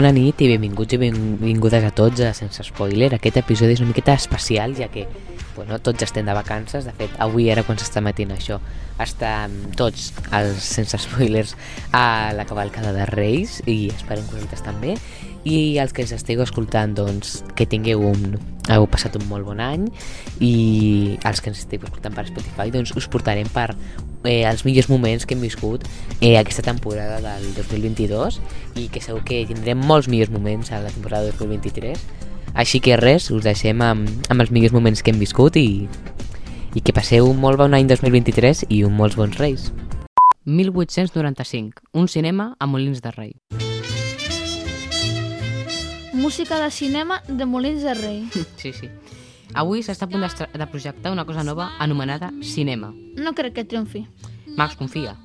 Bona nit i benvinguts i benvingudes a tots a Sense Spoiler. Aquest episodi és una miqueta especial, ja que bueno, tots estem de vacances. De fet, avui era quan s'està matint això. Estan tots els Sense Spoilers a la cavalcada de Reis i esperem que vosaltres també. I els que ens estigueu escoltant, doncs, que tingueu un, heu passat un molt bon any i els que ens estigueu escoltant per Spotify, doncs us portarem per eh, els millors moments que hem viscut eh, aquesta temporada del 2022 i que segur que tindrem molts millors moments a la temporada 2023 així que res, us deixem amb, amb els millors moments que hem viscut i, i que passeu un molt bon any 2023 i un molts bons reis 1895, un cinema a Molins de Rei. Música de cinema de Molins de Rei. Sí, sí. Avui s'està a punt de projectar una cosa nova anomenada cinema. No crec que triomfi. Max, confia.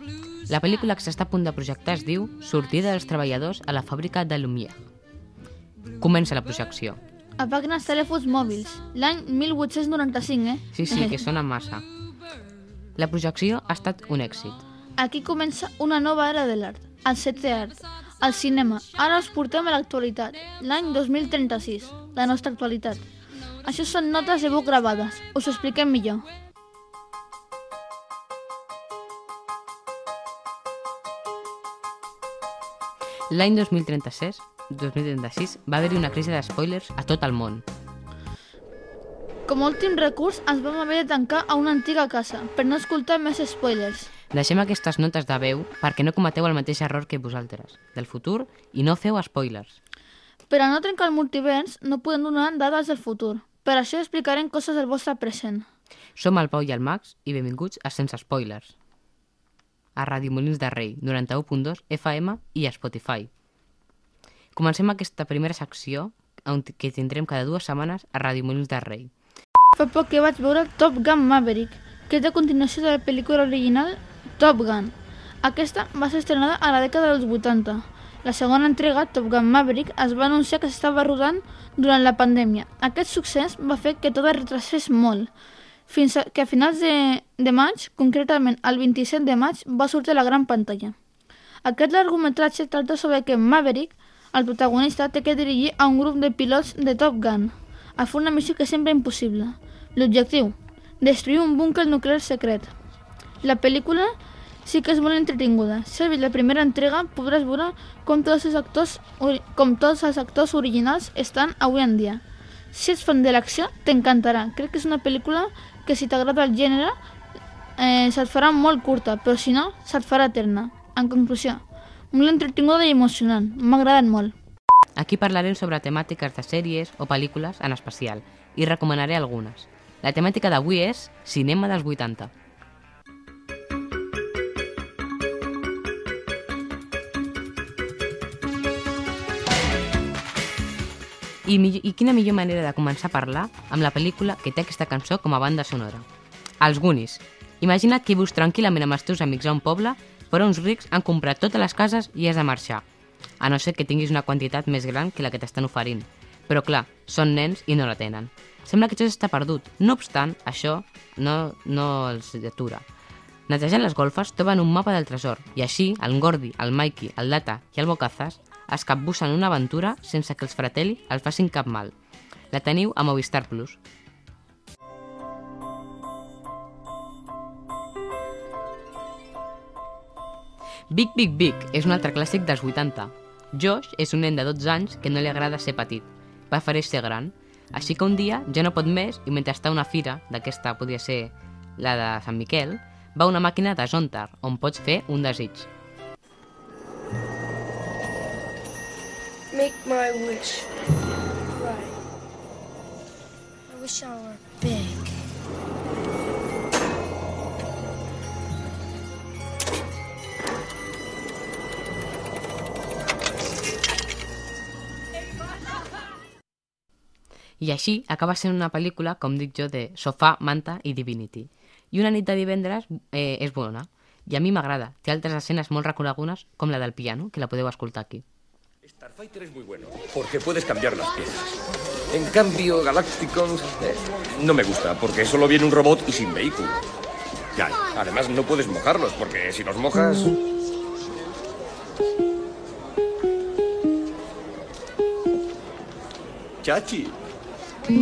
La pel·lícula que s'està a punt de projectar es diu Sortida dels treballadors a la fàbrica de Lumière. Comença la projecció. Apaguen els telèfons mòbils. L'any 1895, eh? Sí, sí, que sona massa. La projecció ha estat un èxit. Aquí comença una nova era de l'art, el setè art, el cinema. Ara us portem a l'actualitat, l'any 2036, la nostra actualitat. Això són notes de veu gravades, us ho expliquem millor. L'any 2036, 2036 va haver-hi una crisi d'espoilers a tot el món. Com a últim recurs, ens vam haver de tancar a una antiga casa per no escoltar més spoilers. Deixem aquestes notes de veu perquè no cometeu el mateix error que vosaltres, del futur, i no feu spoilers. Per a no trencar el multivers, no podem donar dades del futur. Per això explicarem coses del vostre present. Som el Pau i el Max i benvinguts a Sense Spoilers. A Ràdio Molins de Rei, 91.2 FM i a Spotify. Comencem aquesta primera secció que tindrem cada dues setmanes a Ràdio Molins de Rei. Fa poc que vaig veure Top Gun Maverick, que és la continuació de la pel·lícula original Top Gun. Aquesta va ser estrenada a la dècada dels 80. La segona entrega, Top Gun Maverick, es va anunciar que s'estava rodant durant la pandèmia. Aquest succés va fer que tot es retrasés molt, fins a, que a finals de, de maig, concretament el 27 de maig, va sortir a la gran pantalla. Aquest largometratge tracta sobre que Maverick, el protagonista, té que dirigir a un grup de pilots de Top Gun a fer una missió que sembla impossible. L'objectiu, destruir un búnquer nuclear secret. La pel·lícula sí que és molt entretinguda. Si has vist la primera entrega, podràs veure com tots els actors, com tots els actors originals estan avui en dia. Si ets fan de l'acció, t'encantarà. Crec que és una pel·lícula que si t'agrada el gènere, eh, se't farà molt curta, però si no, se't farà eterna. En conclusió, molt entretinguda i emocionant. M'ha agradat molt. Aquí parlarem sobre temàtiques de sèries o pel·lícules en especial i recomanaré algunes. La temàtica d'avui és cinema dels 80. I, mi- I quina millor manera de començar a parlar amb la pel·lícula que té aquesta cançó com a banda sonora. Els Goonies. Imagina't que vius tranquil·lament amb els teus amics a un poble, però uns rics han comprat totes les cases i has de marxar. A no ser que tinguis una quantitat més gran que la que t'estan oferint. Però clar, són nens i no la tenen. Sembla que això està perdut. No obstant, això no, no els atura. Netejant les golfes troben un mapa del tresor i així el Gordi, el Mikey, el Data i el Bocazas es capbussen una aventura sense que els fratelli els facin cap mal. La teniu a Movistar Plus. Big Big Big és un altre clàssic dels 80. Josh és un nen de 12 anys que no li agrada ser petit, prefereix ser gran. Així que un dia ja no pot més i mentre està a una fira, d'aquesta podria ser la de Sant Miquel, va a una màquina de Zontar, on pots fer un desig. Make my wish. Right. I wish I were big. I així acaba sent una pel·lícula, com dic jo, de sofà, manta i divinity. I una nit de divendres eh, és bona. I a mi m'agrada. Té altres escenes molt reconegudes, com la del piano, que la podeu escoltar aquí. Starfighter es muy bueno, porque puedes cambiar las piezas. En cambio, Galacticons eh, no me gusta, porque solo viene un robot y sin vehículo. Ya, además no puedes mojarlos, porque si los mojas... Chachi. Moltes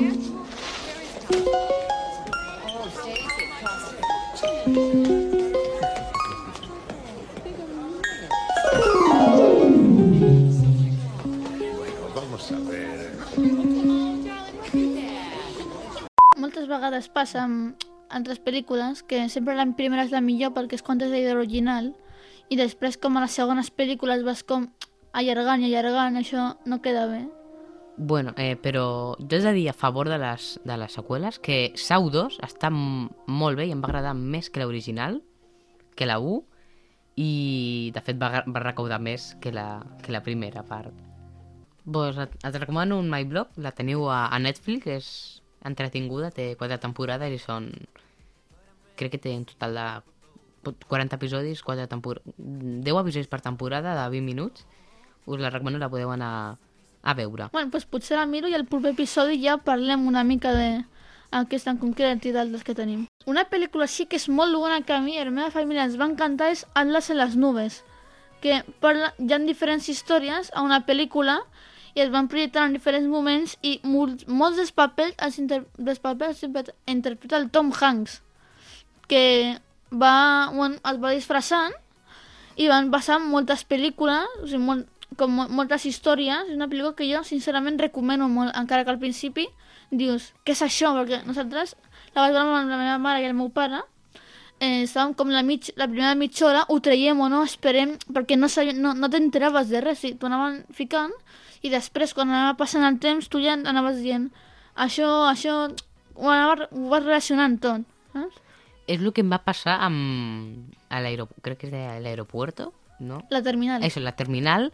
vegades passa amb altres pel·lícules que sempre la primera és la millor perquè es conta la idea original i després com a les segones pel·lícules vas com allargant i allargant, això no queda bé. Bueno, eh, però jo he de dir a favor de les, de les seqüeles que Sau 2 està molt bé i em va agradar més que l'original, que la 1, i de fet va, va recaudar més que la, que la primera part. Pues et, et recomano un My Blog, la teniu a, a Netflix, és entretinguda, té quatre temporades i són... Crec que té en total de 40 episodis, 4 tempor... 10 episodis per temporada de 20 minuts. Us la recomano, la podeu anar a veure. Bueno, doncs potser la miro i al proper episodi ja parlem una mica de aquesta en concret i d'altres que tenim. Una pel·lícula sí que és molt bona que a mi i a la meva família ens va encantar és Atlas en les nubes, que parla, hi ha diferents històries a una pel·lícula i es van projectar en diferents moments i molts, molts dels papers els, inter, dels papers els interpre- interpreta el Tom Hanks, que va, bueno, es va disfressant i van passar moltes pel·lícules, o sigui, molt, com mo- moltes històries. És una pel·lícula que jo, sincerament, recomano molt, encara que al principi dius, què és això? Perquè nosaltres la vaig veure amb la meva mare i el meu pare, eh, estàvem com la, mig, la primera mitja hora, ho traiem o no, esperem, perquè no, sabia, no, no t'enteraves de res, sí, t'ho anaven ficant, i després, quan anava passant el temps, tu ja anaves dient, això, això, ho, anava, ho vas relacionant tot, saps? És el que em va passar amb... a crec que és de l'aeropuerto, no? La terminal. Això, la terminal,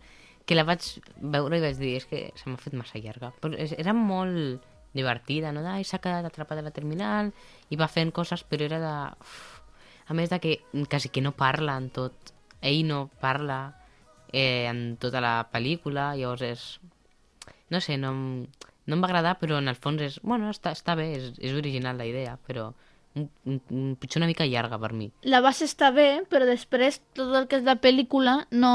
que la vaig veure i vaig dir, és que se m'ha fet massa llarga. Però és- era molt divertida, no? Ai, s'ha quedat atrapada a la terminal i va fent coses, però era de... Uf. A més de que quasi que no parla en tot. Ell no parla eh, en tota la pel·lícula, llavors és... No sé, no, no em va agradar, però en el fons és... Bueno, està, està bé, és, és original la idea, però un, un, potser una mica llarga per mi. la base està bé, però després tot el que és la pel·lícula no,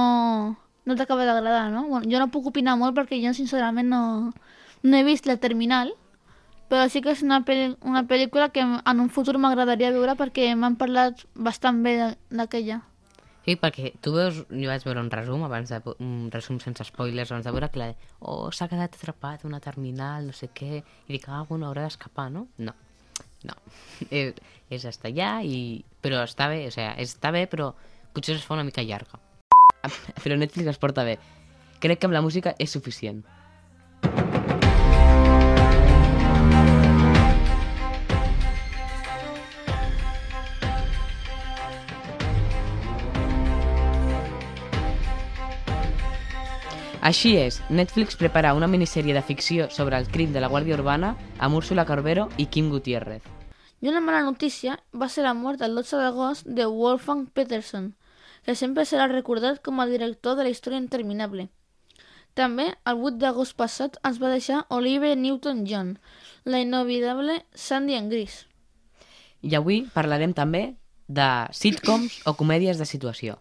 no t'acaba d'agradar, no? Bueno, jo no puc opinar molt perquè jo sincerament no, no he vist la Terminal, però sí que és una, pel una pel·lícula que en un futur m'agradaria veure perquè m'han parlat bastant bé d'aquella. Sí, perquè tu veus, jo vaig veure un resum abans de, un resum sense spoilers abans de veure que la oh, s'ha quedat atrapat una terminal, no sé què, i dic, ah, bueno, haurà d'escapar, no? No, no, és, és estar allà i... però està bé, o sigui, està bé, però potser es fa una mica llarga. Però Netflix es porta bé. Crec que amb la música és suficient. Així és, Netflix prepara una minissèrie de ficció sobre el crim de la Guàrdia Urbana amb Úrsula Corbero i Kim Gutiérrez. I una mala notícia va ser la mort el 12 d'agost de Wolfgang Peterson, que sempre serà recordat com a director de la història interminable. També, el 8 d'agost passat, ens va deixar Olivia Newton-John, la inovidable Sandy en Gris. I avui parlarem també de sitcoms o comèdies de situació.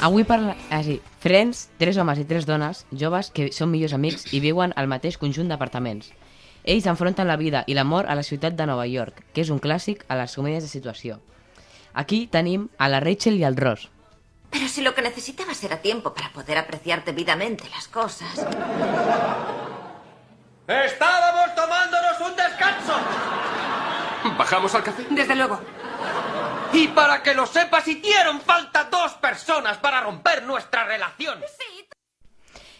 Avui parla... Ah, sí. Friends, tres homes i tres dones, joves que són millors amics i viuen al mateix conjunt d'apartaments. Ells enfronten la vida i la mort a la ciutat de Nova York, que és un clàssic a les comèdies de situació. Aquí tenim a la Rachel i al Ross. Pero si lo que necesitabas era tiempo para poder apreciar debidamente las cosas. ¡Estábamos tomándonos un descanso! ¿Bajamos al café? Desde luego. Y para que lo sepas, hicieron falta dos personas para romper nuestra relación.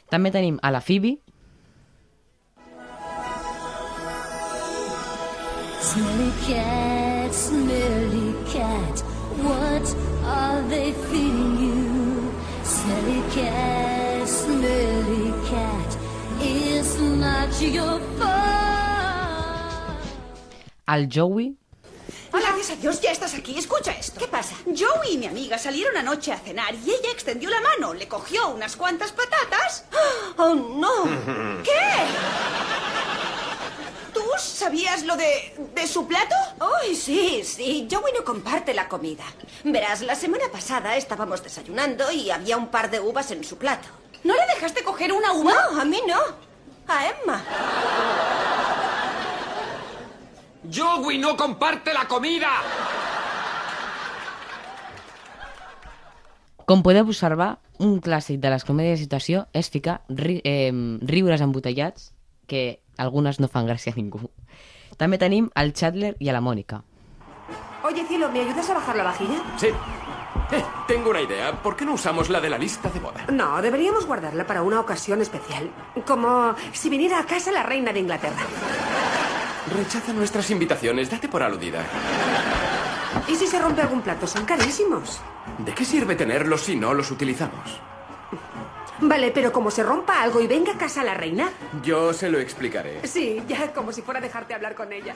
També tenim a la Phoebe, Smelly cat, smelly cat, what are they feeding you? Smelly cat, smelly cat, it's not your fault. al Joey Gracias a Dios, ya estás aquí. Escucha esto. ¿Qué pasa? Joey y mi amiga salieron anoche a cenar y ella extendió la mano, le cogió unas cuantas patatas. ¡Oh, no! ¿Qué? Tú ¿sabías lo de, de su plato? ¡Uy, sí, sí! Joey no comparte la comida. Verás, la semana pasada estábamos desayunando y había un par de uvas en su plato. ¿No le dejaste coger una uva? No, a mí no. A Emma. Joey no comparte la comida. Com podeu observar, un clàssic de les comèdies de situació és ficar ri eh, riures embotellats que algunes no fan gràcia a ningú. També tenim el Chandler i a la Mònica. Oye, cielo, ¿me ayudas a bajar la vajilla? Sí. Eh, tengo una idea. ¿Por qué no usamos la de la lista de boda? No, deberíamos guardarla para una ocasión especial. Como si viniera a casa la reina de Inglaterra. Rechaza nuestras invitaciones. Date por aludida. ¿Y si se rompe algún plato? Son carísimos. ¿De qué sirve tenerlos si no los utilizamos? Vale, pero como se rompa algo y venga a casa la reina. Yo se lo explicaré. Sí, ya como si fuera a dejarte hablar con ella.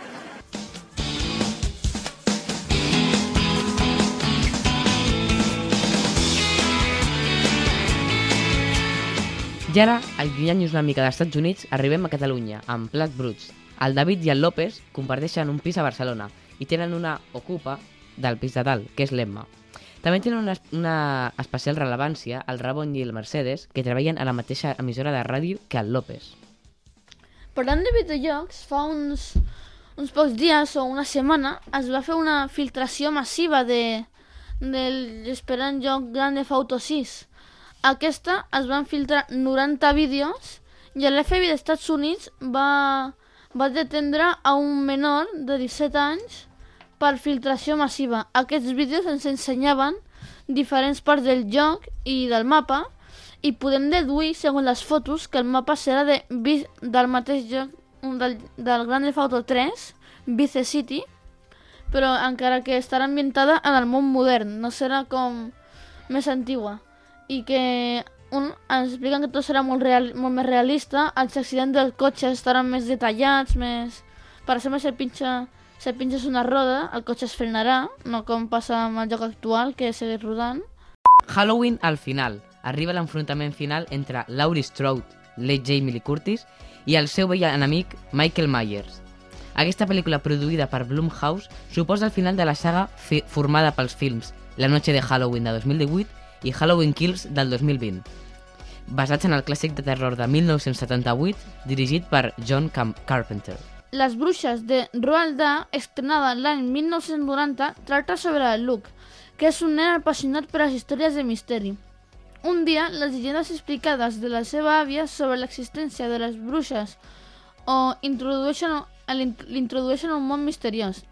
I ara, allunyant-nos una mica dels Estats Units, arribem a Catalunya, amb plats bruts. El David i el López comparteixen un pis a Barcelona i tenen una ocupa del pis de dalt, que és l'Emma. També tenen una, una especial rellevància el Ramon i el Mercedes, que treballen a la mateixa emissora de ràdio que el López. Parlant de videojocs, fa uns, uns pocs dies o una setmana es va fer una filtració massiva de, del esperant joc Grand Theft Auto 6. Aquesta es van filtrar 90 vídeos i l'FBI Estats Units va, va detendre a un menor de 17 anys per filtració massiva. Aquests vídeos ens ensenyaven diferents parts del joc i del mapa i podem deduir, segons les fotos, que el mapa serà de, del mateix joc del, del Grand Theft Auto 3, Vice City, però encara que estarà ambientada en el món modern, no serà com més antigua. I que un, ens expliquen que tot serà molt, real, molt més realista, els accidents dels cotxes estaran més detallats, més... Per exemple, si pinxa, si el una roda, el cotxe es frenarà, no com passa amb el joc actual, que segueix rodant. Halloween al final. Arriba l'enfrontament final entre Laurie Strode, Late Jamie Lee Curtis, i el seu vell enemic Michael Myers. Aquesta pel·lícula produïda per Blumhouse suposa el final de la saga formada pels films La noche de Halloween de 2018 i Halloween Kills del 2020, basats en el clàssic de terror de 1978 dirigit per John Cam Carpenter. Les bruixes de Roald Dahl, estrenada l'any 1990, tracta sobre Luke, que és un nen apassionat per les històries de misteri. Un dia, les llegendes explicades de la seva àvia sobre l'existència de les bruixes o introdueixen, l'introdueixen a un món misteriós.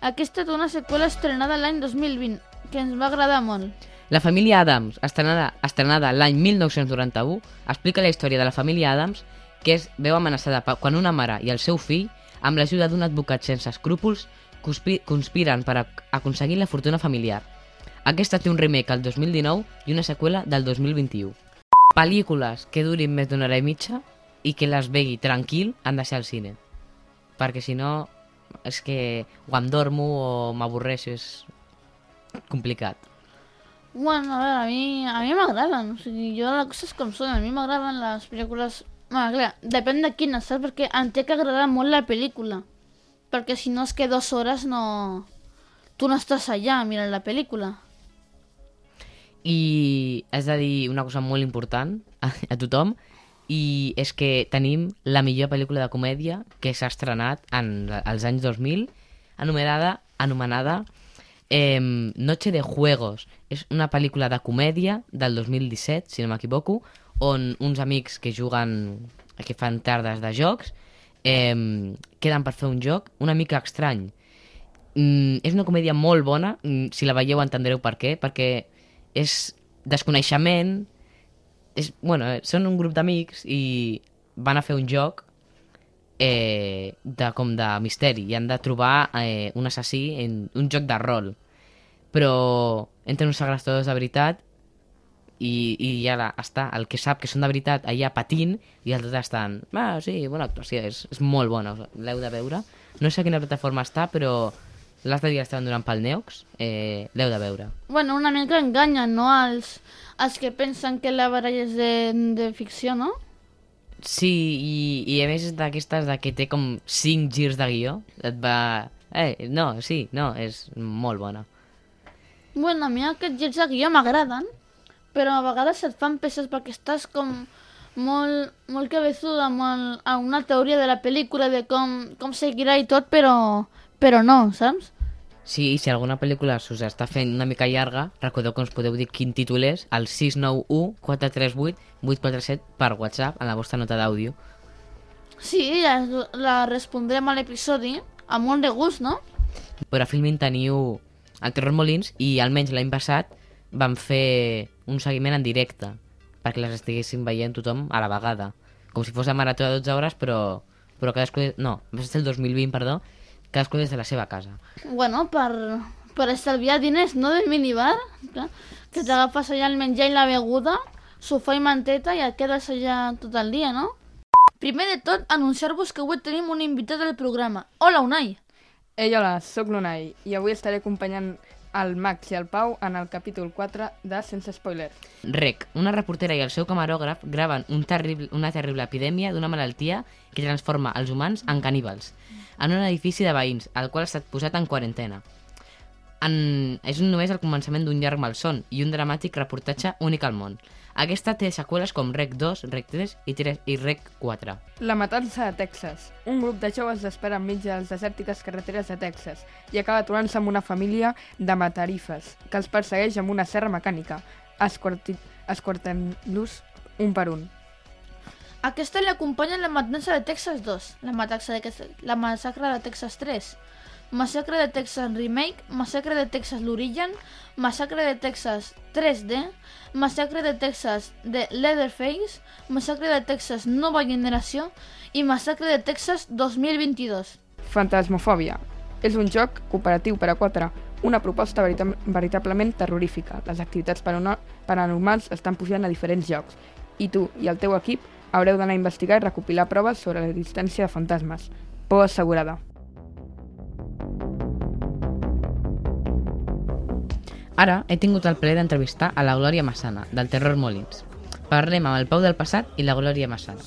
Aquesta té una seqüela estrenada l'any 2020, que ens va agradar molt. La família Adams, estrenada, estrenada l'any 1991, explica la història de la família Adams que es veu amenaçada quan una mare i el seu fill, amb l'ajuda d'un advocat sense escrúpols, conspi conspiren per ac aconseguir la fortuna familiar. Aquesta té un remake al 2019 i una seqüela del 2021. Pel·lícules que durin més d'una hora i mitja i que les vegui tranquil han de ser al cine. Perquè si no, és que o em dormo o m'avorreixo, és complicat. Bueno, a veure, a mi a mi m'agraden, o sigui, jo les coses com són, a mi m'agraden les pel·lícules... Bueno, clar, depèn de quines, saps? Perquè em té que agradar molt la pel·lícula. Perquè si no és que dues hores no... Tu no estàs allà mirant la pel·lícula. I has de dir una cosa molt important a, a tothom, i és que tenim la millor pel·lícula de comèdia que s'ha estrenat en els anys 2000, anomenada, anomenada eh, Noche de Juegos. És una pel·lícula de comèdia del 2017, si no m'equivoco, on uns amics que juguen, que fan tardes de jocs, eh, queden per fer un joc una mica estrany. Mm, és una comèdia molt bona, mm, si la veieu entendreu per què, perquè és desconeixement, és, bueno, són un grup d'amics i van a fer un joc eh, de, com de misteri i han de trobar eh, un assassí en un joc de rol. Però entren uns segrestadors de veritat i, i ja la, està, el que sap que són de veritat allà patint i els altres estan, ah, sí, bona actuació, és, és molt bona, l'heu de veure. No sé a quina plataforma està, però l'altre dia estaven donant pel Neox, eh, l'heu de veure. Bueno, una mica enganyen, no? Els, els que pensen que la baralla és de, de ficció, no? Sí, i, i a més és d'aquestes de que té com 5 girs de guió. Et va... Eh, no, sí, no, és molt bona. Bueno, a mi aquests girs de guió m'agraden, però a vegades et fan peces perquè estàs com molt, molt cabezuda amb, el, amb una teoria de la pel·lícula de com, com seguirà i tot, però, però no, saps? Sí, i si alguna pel·lícula s'us està fent una mica llarga, recordeu que ens podeu dir quin títol és al 691 438 847 per WhatsApp en la vostra nota d'àudio. Sí, la, la respondrem a l'episodi amb molt de gust, no? Però a Filmin teniu el Terror Molins i almenys l'any passat van fer un seguiment en directe perquè les estiguessin veient tothom a la vegada. Com si fos la marató de 12 hores, però, però cadascú... No, va ser el 2020, perdó, cadascú des de la seva casa. Bueno, per, per estalviar diners, no del minibar, que, que t'agafes allà el menjar i la beguda, sofà i manteta i et quedes allà tot el dia, no? Primer de tot, anunciar-vos que avui tenim un invitat al programa. Hola, Unai! Ei, hola, sóc l'Unai i avui estaré acompanyant el Max i el Pau en el capítol 4 de Sense Spoiler. Rec, una reportera i el seu camarògraf graven un terrible, una terrible epidèmia d'una malaltia que transforma els humans en caníbals en un edifici de veïns, el qual ha estat posat en quarantena. En... És només el començament d'un llarg malson i un dramàtic reportatge únic al món. Aquesta té seqüeles com Rec 2, Rec 3 i, 3 i Rec 4. La matança de Texas. Un grup de joves espera enmig de les desèrtiques carreteres de Texas i acaba trobant-se amb una família de matarifes que els persegueix amb una serra mecànica, esquartant-los un per un. Aquesta l'acompanya la matança de Texas 2, la, matança de, la massacre de Texas 3, massacre de Texas Remake, massacre de Texas l'Origen, massacre de Texas 3D, massacre de Texas de Leatherface, massacre de Texas Nova Generació i massacre de Texas 2022. Fantasmofòbia. És un joc cooperatiu per a 4, una proposta verita veritablement terrorífica. Les activitats parano- paranormals estan pujant a diferents llocs i tu i el teu equip haureu d'anar a investigar i recopilar proves sobre l'existència de fantasmes. Por assegurada. Ara he tingut el plaer d'entrevistar a la Glòria Massana, del Terror Molins. Parlem amb el Pau del passat i la Glòria Massana.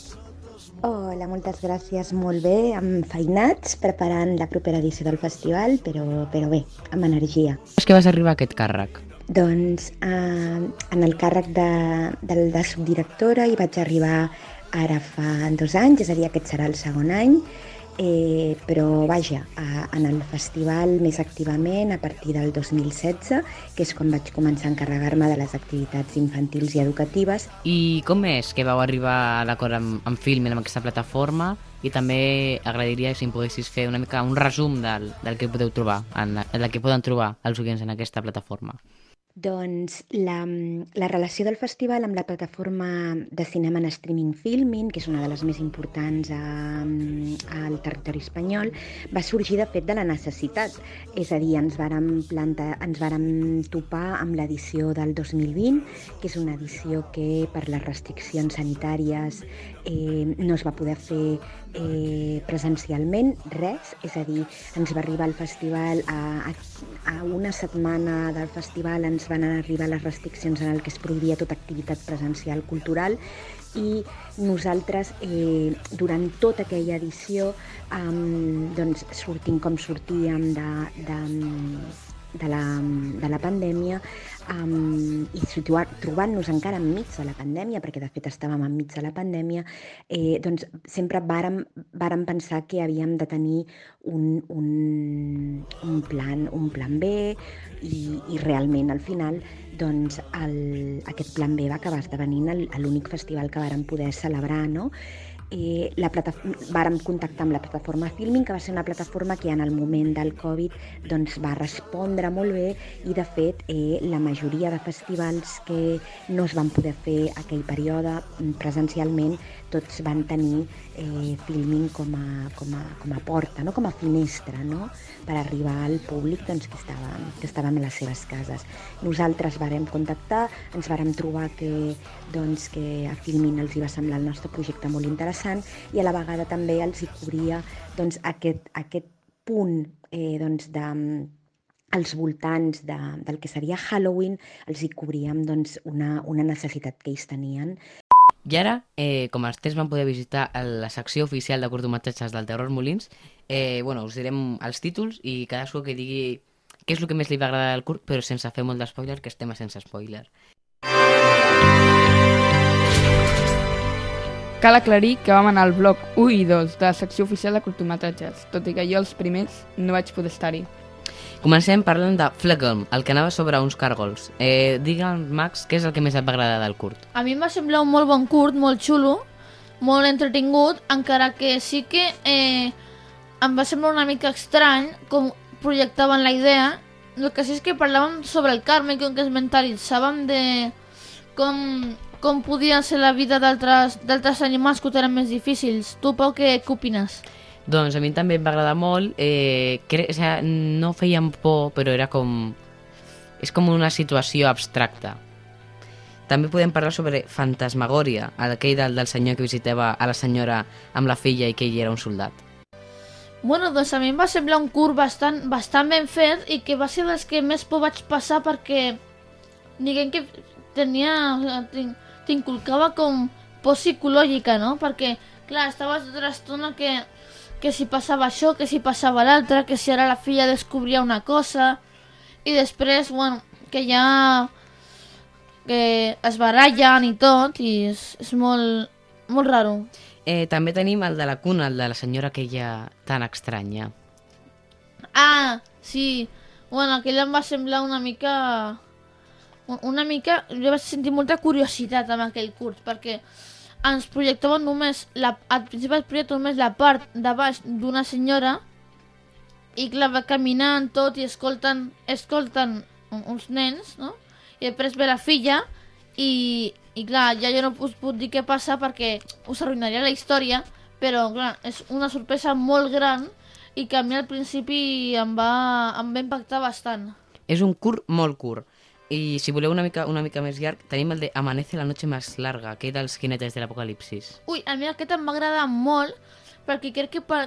Hola, moltes gràcies. Molt bé, amb feinats, preparant la propera edició del festival, però, però bé, amb energia. És que vas arribar a aquest càrrec? Doncs eh, en el càrrec de, de, de subdirectora hi vaig arribar ara fa dos anys, és a dir, aquest serà el segon any, eh, però vaja, a, en el festival més activament a partir del 2016, que és quan vaig començar a encarregar-me de les activitats infantils i educatives. I com és que vau arribar a l'acord amb, amb Filmin, amb aquesta plataforma? I també agrairia si em poguessis fer una mica un resum del, del que podeu trobar, en, del que poden trobar els oients en aquesta plataforma. Doncs la, la relació del festival amb la plataforma de cinema en streaming Filmin, que és una de les més importants al territori espanyol, va sorgir de fet de la necessitat. És a dir, ens vàrem, planta, ens vàrem topar amb l'edició del 2020, que és una edició que per les restriccions sanitàries eh, no es va poder fer eh, presencialment res, és a dir, ens va arribar el festival a, a, una setmana del festival ens van arribar les restriccions en el que es produïa tota activitat presencial cultural i nosaltres eh, durant tota aquella edició um, doncs, sortint com sortíem de, de, de, la, de la pandèmia um, i trobant-nos encara enmig de la pandèmia, perquè de fet estàvem enmig de la pandèmia, eh, doncs sempre vàrem, vàrem pensar que havíem de tenir un, un, un, plan, un plan B i, i realment al final doncs el, aquest plan B va acabar esdevenint l'únic festival que vàrem poder celebrar, no? Eh, la plata... vàrem contactar amb la plataforma Filming, que va ser una plataforma que en el moment del Covid doncs, va respondre molt bé i de fet eh, la majoria de festivals que no es van poder fer aquell període mm, presencialment tots van tenir eh, Filming com a, com, a, com a porta, no? com a finestra no? per arribar al públic doncs, que, estava, que estàvem a les seves cases. Nosaltres vàrem contactar, ens vàrem trobar que, doncs, que a Filmin els hi va semblar el nostre projecte molt interessant i a la vegada també els hi cobria doncs, aquest, aquest punt eh, doncs, de, als voltants de, del que seria Halloween els hi cobríem doncs, una, una necessitat que ells tenien. I ara, eh, com els tres van poder visitar la secció oficial de curtometratges del Terror Molins, eh, bueno, us direm els títols i cadascú que digui què és el que més li va agradar del curt, però sense fer molt d'espoiler, que estem a sense spoiler. Cal aclarir que vam anar al bloc 1 i 2 de la secció oficial de curtometratges, tot i que jo els primers no vaig poder estar-hi. Comencem parlant de Flegel, el que anava sobre uns càrgols. Eh, Digue'm, Max, què és el que més et va agradar del curt? A mi em va semblar un molt bon curt, molt xulo, molt entretingut, encara que sí que eh, em va semblar una mica estrany com projectaven la idea. El que sí és que parlàvem sobre el Carme, com que es mentalitzàvem de com, com podia ser la vida d'altres animals que ho tenen més difícils. Tu, Pau, què, què opines? Doncs a mi també em va agradar molt. Eh, cre... o sigui, no feien por, però era com... És com una situació abstracta. També podem parlar sobre Fantasmagòria, aquell del, del senyor que visitava a la senyora amb la filla i que ell era un soldat. Bueno, doncs a mi em va semblar un curt bastant, bastant ben fet i que va ser dels que més por vaig passar perquè diguem que tenia... t'inculcava com por psicològica, no? Perquè, clar, estaves tota l'estona que, que si passava això, que si passava l'altre, que si ara la filla descobria una cosa i després, bueno, que ja que es barallen i tot i és, és molt, molt raro. Eh, també tenim el de la cuna, el de la senyora aquella tan estranya. Ah, sí. Bueno, aquell em va semblar una mica... Una mica... Jo vaig sentir molta curiositat amb aquell curt, perquè ens projectaven només... La, al principi es projectava només la part de baix d'una senyora i clar, va caminant tot i escolten, escolten uns nens, no? I després ve la filla i, i clar, ja jo no us puc dir què passa perquè us arruïnaria la història, però clar, és una sorpresa molt gran i que a mi al principi em va, em va impactar bastant. És un curt molt curt. I si voleu una mica, una mica més llarg, tenim el de Amanece la noche más larga, aquell dels jinetes de l'apocalipsis. Ui, a mi aquest em va agradar molt perquè crec que, per,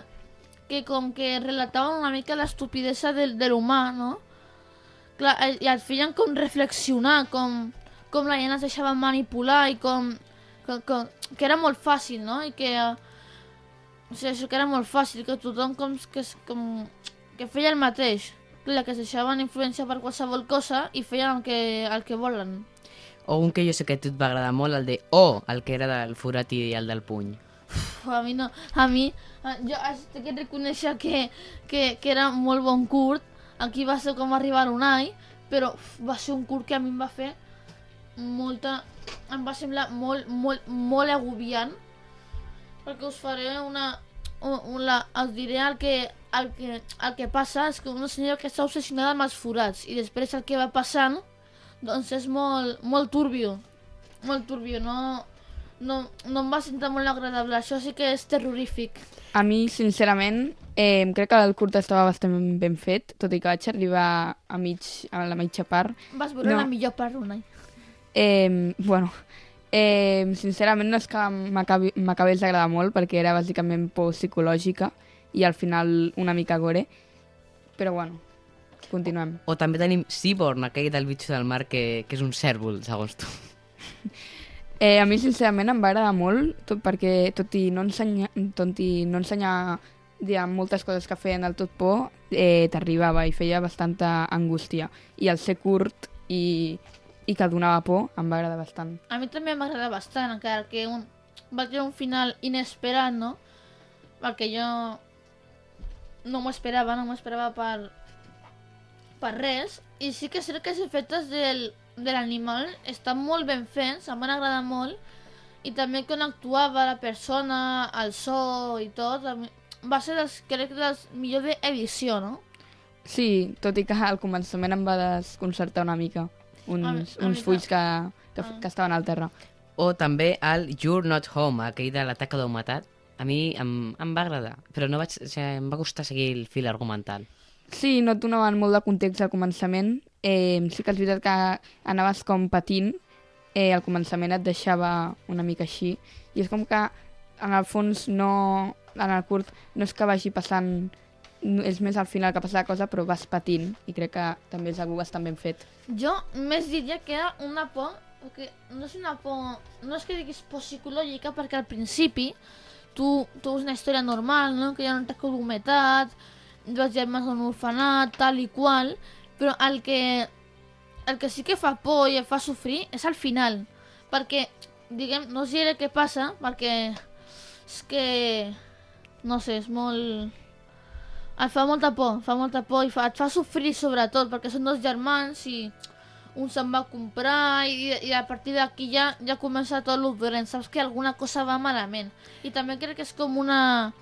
que com que relataven una mica l'estupidesa de, de l'humà, no? Clar, i et feien com reflexionar, com, com la gent es deixava manipular i com, com, com que era molt fàcil, no? I que, o sigui, això que era molt fàcil, que tothom com, que, com, que feia el mateix. Clar, que es deixaven influència per qualsevol cosa i feien el que, el que volen. O un que jo sé que a tu et va agradar molt, el de O, el que era del forat i el del puny. Uf, a mi no, a mi, jo haig de reconèixer que, que, que era molt bon curt, aquí va ser com arribar un any, però uf, va ser un curt que a mi em va fer molta... em va semblar molt, molt, molt agobiant, perquè us faré una... una us diré el que, el, que, el que passa és que una senyora que està obsessionada amb els forats i després el que va passant doncs és molt, molt turbio molt turbio, no, no, no em va sentir molt agradable. Això sí que és terrorífic. A mi, sincerament, eh, crec que el curt estava bastant ben fet, tot i que vaig arribar a, mig, a la mitja part. Vas veure no. la millor part, Unai. Eh, bueno, eh, sincerament no és que m'acabés d'agradar molt, perquè era bàsicament por psicològica i al final una mica gore, però bueno, continuem. O també tenim Seaborn, aquell del bitxo del mar, que, que és un cèrvol, segons tu. Eh, a mi, sincerament, em va agradar molt, tot perquè, tot i no ensenyar, tot i no ensenyar diguem, moltes coses que feien el tot por, eh, t'arribava i feia bastanta angústia. I el ser curt i, i que donava por em va agradar bastant. A mi també m'agrada bastant, encara que un, va tenir un final inesperat, no? Perquè jo no m'ho esperava, no m'ho esperava per, per res. I sí que és cert que els efectes del, de l'animal estan molt ben fets, em van agradar molt, i també quan actuava la persona, el so i tot, va ser, dels, crec, dels millor d'edició, no? Sí, tot i que al començament em va desconcertar una mica, uns, a uns fulls que, que, Ah. que estaven al terra. O també el You're Not Home, aquell de l'atac a l'humatat. A mi em, em va agradar, però no vaig, o sigui, em va costar seguir el fil argumental. Sí, no et donaven molt de context al començament. Eh, sí que és veritat que anaves com patint. Eh, al començament et deixava una mica així. I és com que, en el fons, no, en el curt, no és que vagi passant... És més al final que passa la cosa, però vas patint. I crec que també és algú bastant ben fet. Jo més diria que era una por Perquè no és una por... No és que diguis por psicològica, perquè al principi tu, tu veus una història normal, no? Que ha un taco d'humetat, dos germans en un orfenat, tal i qual, però el que, el que sí que fa por i et fa sofrir és al final. Perquè, diguem, no diré què passa, perquè és que... No sé, és molt... Et fa molta por, fa molta por i fa, et fa sofrir sobretot, perquè són dos germans i un se'n va comprar i, i a partir d'aquí ja, ja comença tot dolent, saps que alguna cosa va malament. I també crec que és com una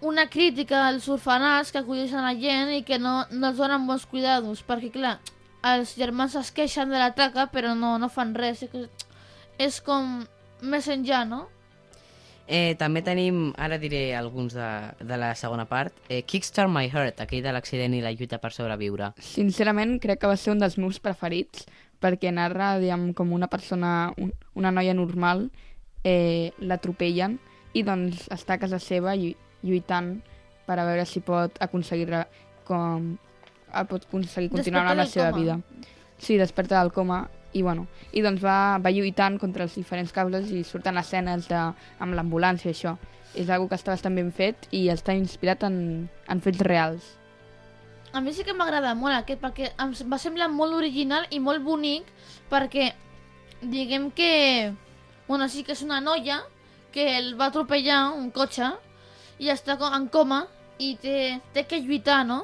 una crítica als orfenats que acolleixen la gent i que no, no els donen bons cuidados, perquè clar, els germans es queixen de la taca però no, no fan res, és, és com més enllà, no? Eh, també tenim, ara diré alguns de, de la segona part, eh, Kickstart My Heart, aquell de l'accident i la lluita per sobreviure. Sincerament, crec que va ser un dels meus preferits, perquè narra, diguem, com una persona, un, una noia normal, eh, l'atropellen i doncs està a casa seva llu lluitant per a veure si pot aconseguir com eh, pot aconseguir continuar amb la seva coma. vida. Sí, desperta del coma i bueno, i doncs va, va lluitant contra els diferents cables i surten escenes de, amb l'ambulància i això. És algo que està bastant ben fet i està inspirat en, en fets reals. A mi sí que m'agrada molt aquest, perquè em va semblar molt original i molt bonic, perquè diguem que... Bueno, sí que és una noia que el va atropellar un cotxe i està en coma i té, té que lluitar, no?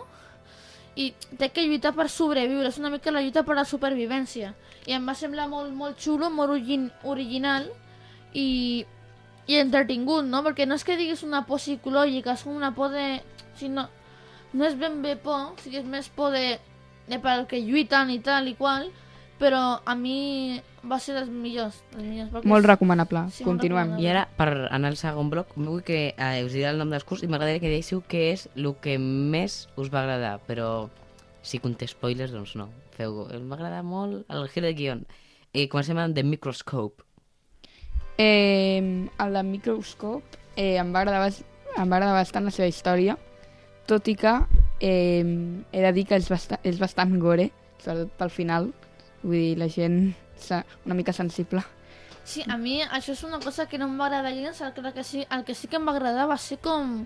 I té que lluitar per sobreviure, és una mica la lluita per la supervivència. I em va semblar molt, molt xulo, molt origin, original i, i entretingut, no? Perquè no és que diguis una por psicològica, és una por de... Si no, no és ben bé por, o sigui, és més por de, de per que lluiten i tal i qual, però a mi va ser dels millors. Dels millors perquè Molt és- recomanable. Sí, molt Continuem. recomanable. I ara, per anar al segon bloc, vull que eh, us diré el nom dels curs i m'agradaria que deixeu què és el que més us va agradar, però si conté spoilers, doncs no. Feu, em va agradar molt el gir de guion. I comencem amb The Microscope. Eh, el de Microscope eh, em, va agradar, em va agradar bastant la seva història, tot i que eh, he de dir que és, basta és bastant gore, sobretot pel final. Vull dir, la gent sa- una mica sensible. Sí, a mi això és una cosa que no em va agradar gens, el que, que sí, el que sí que em va agradar va ser com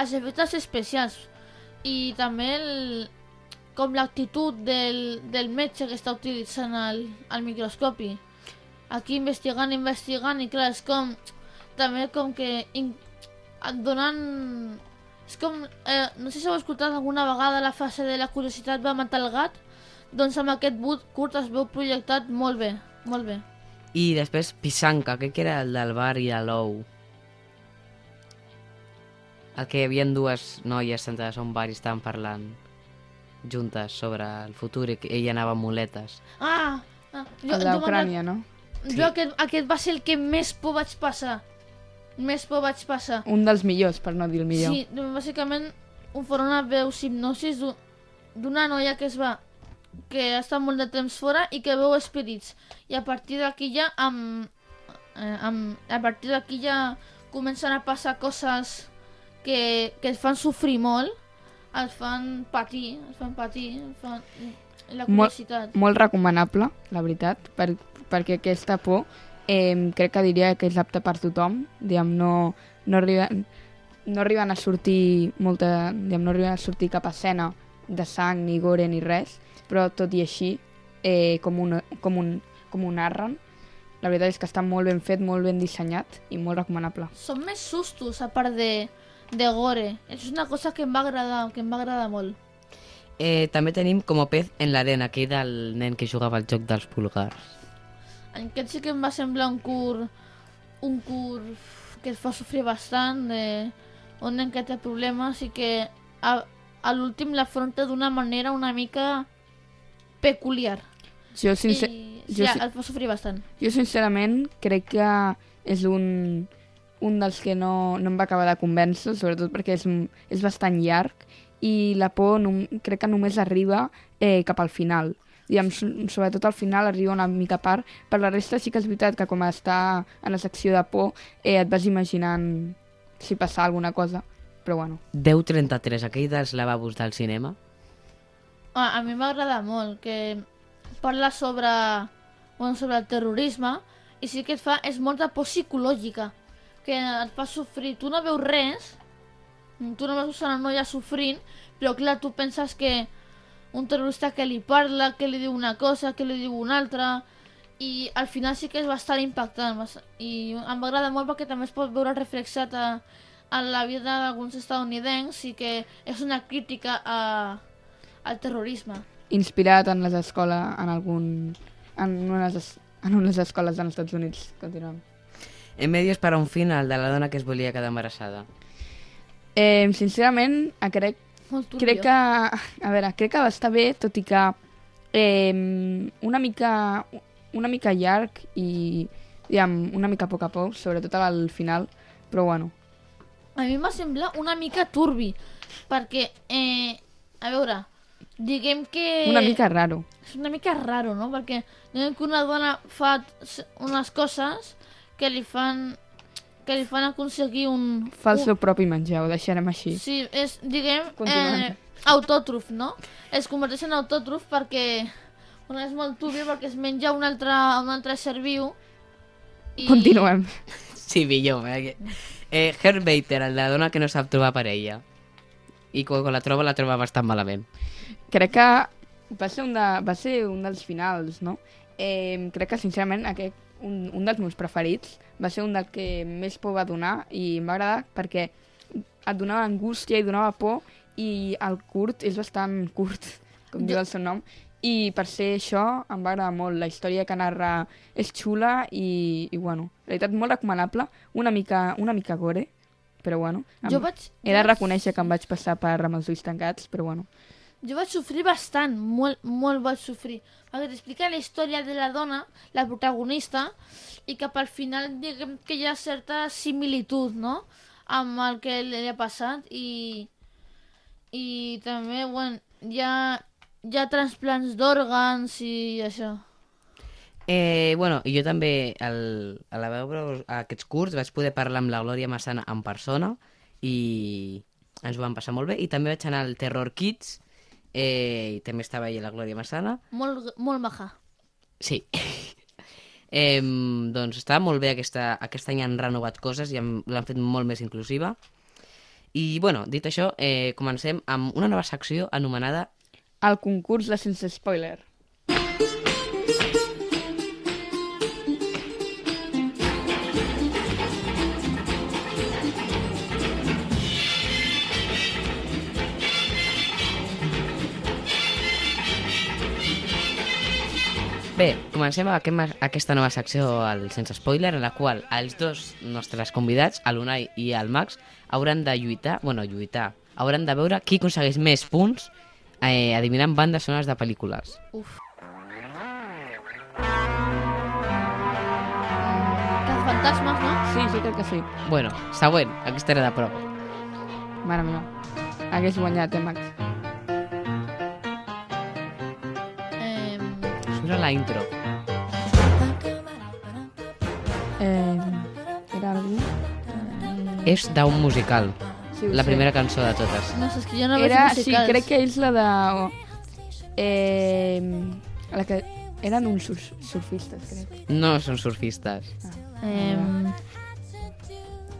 els efectes especials i també el, com l'actitud del, del metge que està utilitzant el, el microscopi. Aquí investigant, investigant i clar, és com també com que in, donant... És com, eh, no sé si heu escoltat alguna vegada la fase de la curiositat va matar el gat, doncs amb aquest but curt es veu projectat molt bé, molt bé. I després Pisanka, que era el del bar i l'ou. El que hi havia dues noies sentades a un bar i estaven parlant juntes sobre el futur i que ella anava amb muletes. Ah! ah jo, El d'Ucrània, no? me'n- Jo aquest, aquest va ser el que més por vaig passar. Més por vaig passar. Un dels millors, per no dir el millor. Sí, bàsicament un forona veu hipnosis d'u- d'una noia que es va que està molt de temps fora i que veu espírits. I a partir d'aquí ja amb, eh, amb, a partir d'aquí ja comencen a passar coses que, que et fan sofrir molt, et fan patir, et fan patir, et fan... La molt, curiositat. molt recomanable, la veritat, per, perquè aquesta por eh, crec que diria que és apta per tothom, diguem, no, no, arriben, no arriben a sortir molta, diguem, no arriben a sortir cap escena de sang, ni gore, ni res, però tot i així, eh, com, un, com, un, com un narren, la veritat és que està molt ben fet, molt ben dissenyat i molt recomanable. Són més sustos, a part de, de gore. És una cosa que em va agradar, que em va agradar molt. Eh, també tenim com a pez en l'arena, aquell del nen que jugava al joc dels pulgars. Aquest sí que em va semblar un curt, un curt que et fa sofrir bastant, de un nen que té problemes i que a, a l'últim l'afronta d'una manera una mica peculiar. Jo, sincer... I jo, sí, si- el fa sofrir bastant. Jo sincerament crec que és un, un dels que no, no em va acabar de convèncer, sobretot perquè és, és bastant llarg i la por nom, crec que només arriba eh, cap al final. Diguem, so- sobretot al final arriba una mica a part. Per la resta sí que és veritat que com està en la secció de por eh, et vas imaginant si passa alguna cosa, però bueno. 10.33, aquell dels lavabos del cinema. A, a mi m'agrada molt, que parla sobre bueno, sobre el terrorisme i sí que et fa és molta por psicològica que et fa sofrir. Tu no veus res, tu no veus una noia sofrint, però clar, tu penses que un terrorista que li parla, que li diu una cosa, que li diu una altra, i al final sí que és bastant impactant. I em va agradar molt perquè també es pot veure reflexat a, a la vida d'alguns estadounidencs i que és una crítica a, al terrorisme. Inspirat en les escoles, en algun... En unes, es- en unes escoles dels Estats Units. Continuem. En medios para un final de la dona que es volia quedar embarassada. Eh, sincerament, crec, crec que... A veure, crec que va estar bé, tot i que eh, una mica una mica llarg i diguem, una mica a poc a poc, sobretot al final, però bueno. A mi em va semblar una mica turbi, perquè, eh, a veure, diguem que... Una mica raro. És una mica raro, no? Perquè diguem que una dona fa unes coses que li fan que li fan aconseguir un... Fa el un- seu propi menjar, ho deixarem així. Sí, és, diguem, Continuem. eh, autòtrof, no? Es converteix en autòtrof perquè bueno, és molt turbio perquè es menja un altre, un altre ser viu i... Continuem. Sí, millor. Eh? Eh, Herb Bater, el de la dona que no sap trobar parella. I quan, quan la troba, la troba bastant malament. Crec que va ser un, de, va ser un dels finals, no? Eh, crec que, sincerament, aquest, un, un dels meus preferits va ser un del que més por va donar i em va agradar perquè et donava angústia i donava por i el curt és bastant curt, com diu el seu nom, i per ser això em va agradar molt. La història que narra és xula i, i bueno, la veritat, molt recomanable, una mica, una mica gore, però bueno. em- Jo vaig- He de reconèixer que em vaig passar per amb els ulls tancats, però bueno. Jo vaig sofrir bastant, molt, molt vaig sofrir. Perquè t'explica la història de la dona, la protagonista, i cap al final diguem que hi ha certa similitud, no?, amb el que li ha passat i, i també, bueno, hi ha, hi ha transplants d'òrgans i això. Eh, bueno, i jo també, al, a la veure aquests curts, vaig poder parlar amb la Glòria Massana en persona i ens ho vam passar molt bé. I també vaig anar al Terror Kids, eh, i també estava allà la Glòria Massana. Molt, molt maja. Sí. eh, doncs estava molt bé aquesta, aquest any han renovat coses i han- l'han fet molt més inclusiva. I, bueno, dit això, eh, comencem amb una nova secció anomenada El concurs de sense spoiler. Bé, comencem amb aquest, aquesta nova secció al Sense Spoiler, en la qual els dos nostres convidats, l'Unai i el Max, hauran de lluitar, bueno, lluitar, hauran de veure qui aconsegueix més punts eh, adivinant bandes sonores de pel·lícules. Uf. Cazafantasmes, no? Sí, sí, crec que sí. Bueno, següent, aquesta era de prova. Mare meva. Hagués guanyat, eh, Max? A la intro. Eh, era algú? És d'un musical. Sí, la sé. primera cançó de totes. no sé, és que jo no veig Era, sí, musicals. crec que és la de... Eh, la que eren uns sur surfistes, crec. No són surfistes. Eh,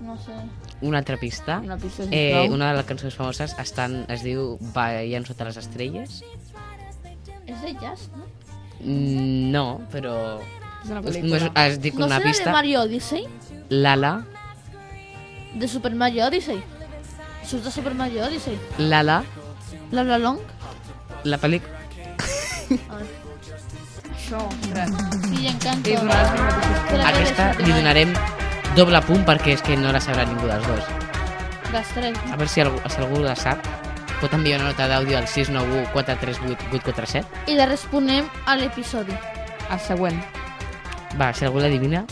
no sé. Una altra pista. Una pista, eh, sisplau. una de les cançons famoses estan, es diu Ballant sota les estrelles. És de jazz, no? Mm, No, però... És una pel·lícula. es dic no una serà pista. de Mario Odyssey? Lala, De Super Mario Odyssey? Surt de Super Mario Odyssey? Lala, La La Long? la pel·lícula... Això, ostres. Sí, encanto. Aquesta li donarem doble punt perquè és que no la sabrà ningú dels dos. Les tres. A veure si algú, si algú la sap. Pot enviar una nota d'àudio al 691 438 847. I la responem a l'episodi. El següent. Va, si algú l'adivina...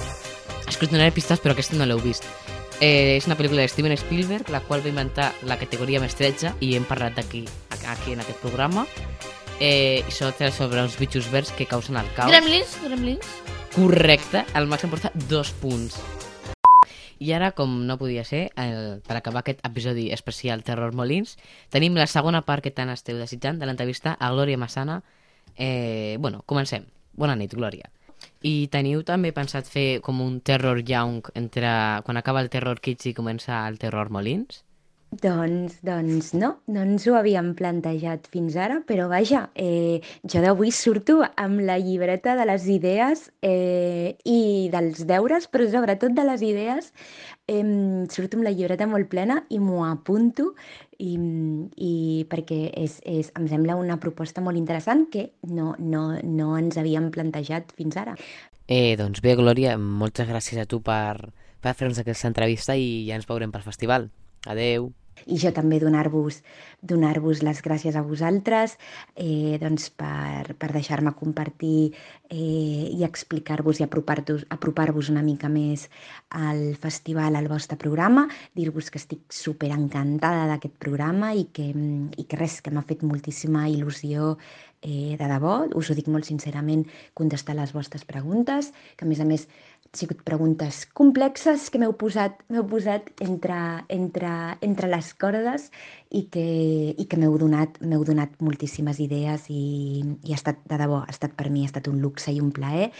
És que us donaré pistes, però aquesta no l'heu vist. Eh, és una pel·lícula de Steven Spielberg, la qual va inventar la categoria més 13 i hem parlat d'aquí aquí en aquest programa. Eh, I això tracta sobre uns bitxos verds que causen el caos. Gremlins? Gremlins? Correcte, el Max em porta dos punts. I ara, com no podia ser, el, per acabar aquest episodi especial Terror Molins, tenim la segona part que tant esteu desitjant de l'entrevista a Glòria Massana. Eh, bueno, comencem. Bona nit, Glòria. I teniu també pensat fer com un terror young entre quan acaba el terror kids i comença el terror molins? Doncs, doncs no, no ens ho havíem plantejat fins ara, però vaja, eh, jo d'avui surto amb la llibreta de les idees eh, i dels deures, però sobretot de les idees. Eh, surto amb la llibreta molt plena i m'ho apunto i, i perquè és, és, em sembla una proposta molt interessant que no, no, no ens havíem plantejat fins ara. Eh, doncs bé, Glòria, moltes gràcies a tu per, per fer-nos aquesta entrevista i ja ens veurem pel festival. Adeu. I jo també donar-vos donar les gràcies a vosaltres eh, doncs per, per deixar-me compartir eh, i explicar-vos i apropar-vos apropar una mica més al festival, al vostre programa, dir-vos que estic super encantada d'aquest programa i que, i que res, que m'ha fet moltíssima il·lusió eh, de debò, us ho dic molt sincerament, contestar les vostres preguntes, que a més a més sigut preguntes complexes que m'heu posat, posat entre, entre, entre les cordes i que, i que m'heu donat, donat moltíssimes idees i, i ha estat, de debò, ha estat per mi, ha estat un luxe i un plaer.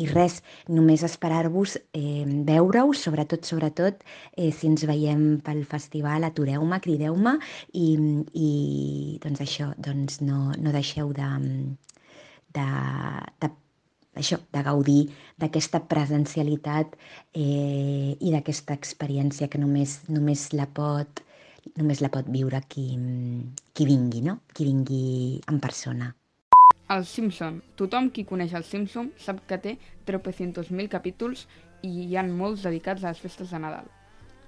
I res, només esperar-vos eh, veure-us, sobretot, sobretot, eh, si ens veiem pel festival, atureu-me, crideu-me i, i doncs això, doncs no, no deixeu de, de, de això, de gaudir d'aquesta presencialitat eh, i d'aquesta experiència que només, només la pot només la pot viure qui, qui vingui, no? Qui vingui en persona. El Simpson. Tothom qui coneix el Simpson sap que té 300.000 capítols i hi han molts dedicats a les festes de Nadal.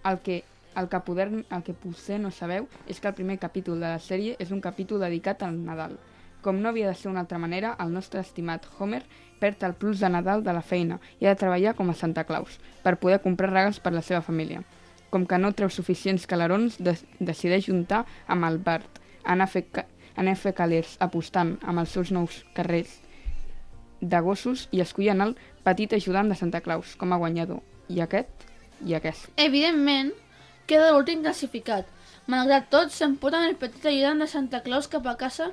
El que, el, que poder, el que potser no sabeu és que el primer capítol de la sèrie és un capítol dedicat al Nadal. Com no havia de ser una altra manera, el nostre estimat Homer perd el plus de Nadal de la feina i ha de treballar com a Santa Claus per poder comprar regals per la seva família. Com que no treu suficients calarons, de decideix juntar amb el Bart, anar a fer, anar a fer calés apostant amb els seus nous carrers de gossos i escollen el petit ajudant de Santa Claus com a guanyador. I aquest i aquest. Evidentment, queda l'últim classificat. Malgrat tot, s'emputen el petit ajudant de Santa Claus cap a casa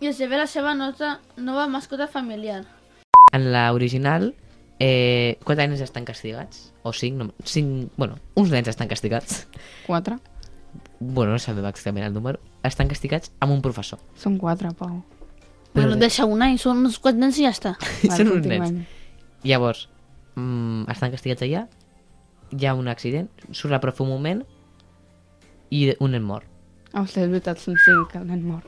i es ve la seva nota, nova mascota familiar. En la original, eh, quatre nens estan castigats? O cinc? No, cinc bueno, uns nens estan castigats. Quatre? Bueno, no sabem exactament el número. Estan castigats amb un professor. Són quatre, Pau. Bueno, deixa un any, són uns quatre nens i ja està. Són uns nens. Llavors, mm, estan castigats allà, hi ha un accident, surt la profe un moment i un nen mor. Hòstia, és veritat, són cinc, el nen mor.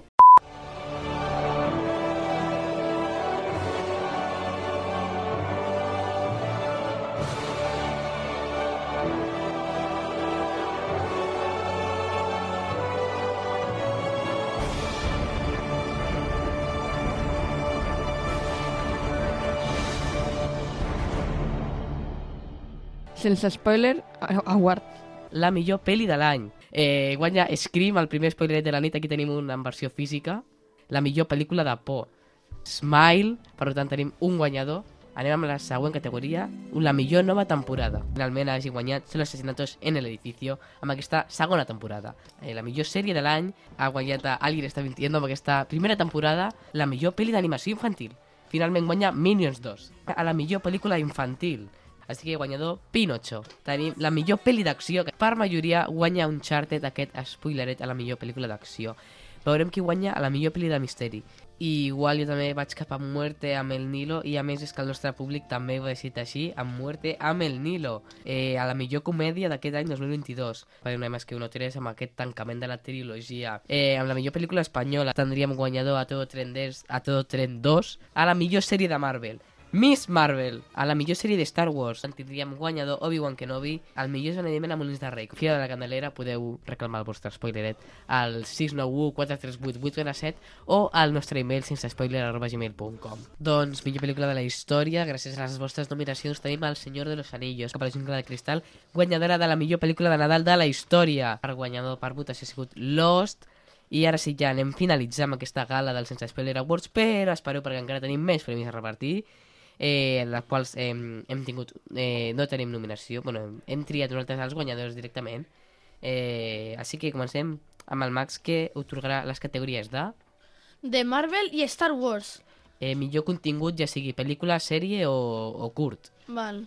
Sense spoiler, Award. La millor pel·li de l'any. Eh, guanya Scream, el primer spoiler de la nit. Aquí tenim una en versió física. La millor pel·lícula de por. Smile, per tant tenim un guanyador. Anem amb la següent categoria, la millor nova temporada. Finalment hagi guanyat Solo asesinatos en el edificio amb aquesta segona temporada. Eh, la millor sèrie de l'any ha guanyat a Alguien està mintiendo amb aquesta primera temporada. La millor pel·li d'animació infantil. Finalment guanya Minions 2. A la millor pel·lícula infantil. Així que guanyador Pinocho. Tenim la millor pel·li d'acció, que per majoria guanya Uncharted, aquest spoileret a la millor pel·lícula d'acció. Veurem qui guanya a la millor pel·li de misteri. I igual jo també vaig cap a Muerte amb el Nilo i a més és que el nostre públic també ho ha decidit així, amb Muerte amb el Nilo, eh, a la millor comèdia d'aquest any 2022. Per no més que un 3 amb aquest tancament de la trilogia. Eh, amb la millor pel·lícula espanyola tindríem guanyador a Todo Tren, a Todo Tren 2, a la millor sèrie de Marvel. Miss Marvel, a la millor sèrie de Star Wars, en tindríem guanyador Obi-Wan Kenobi, el millor esdeveniment a Molins de Rei. Fira de la Candelera, podeu reclamar el vostre spoileret al 691 438 847 o al nostre email sense spoiler arroba gmail.com. Doncs, millor pel·lícula de la història, gràcies a les vostres nominacions tenim El Senyor de los Anillos, cap a la jungla de cristal, guanyadora de la millor pel·lícula de Nadal de la història. Per guanyador per votació ha sigut Lost, i ara sí, ja anem finalitzant aquesta gala del Sense Spoiler Awards, però espereu perquè encara tenim més premis a repartir eh, en les quals eh, hem tingut, eh, no tenim nominació, bueno, hem triat nosaltres els guanyadors directament. Eh, així que comencem amb el Max que otorgarà les categories de... De Marvel i Star Wars. eh, millor contingut, ja sigui pel·lícula, sèrie o, o curt. Val.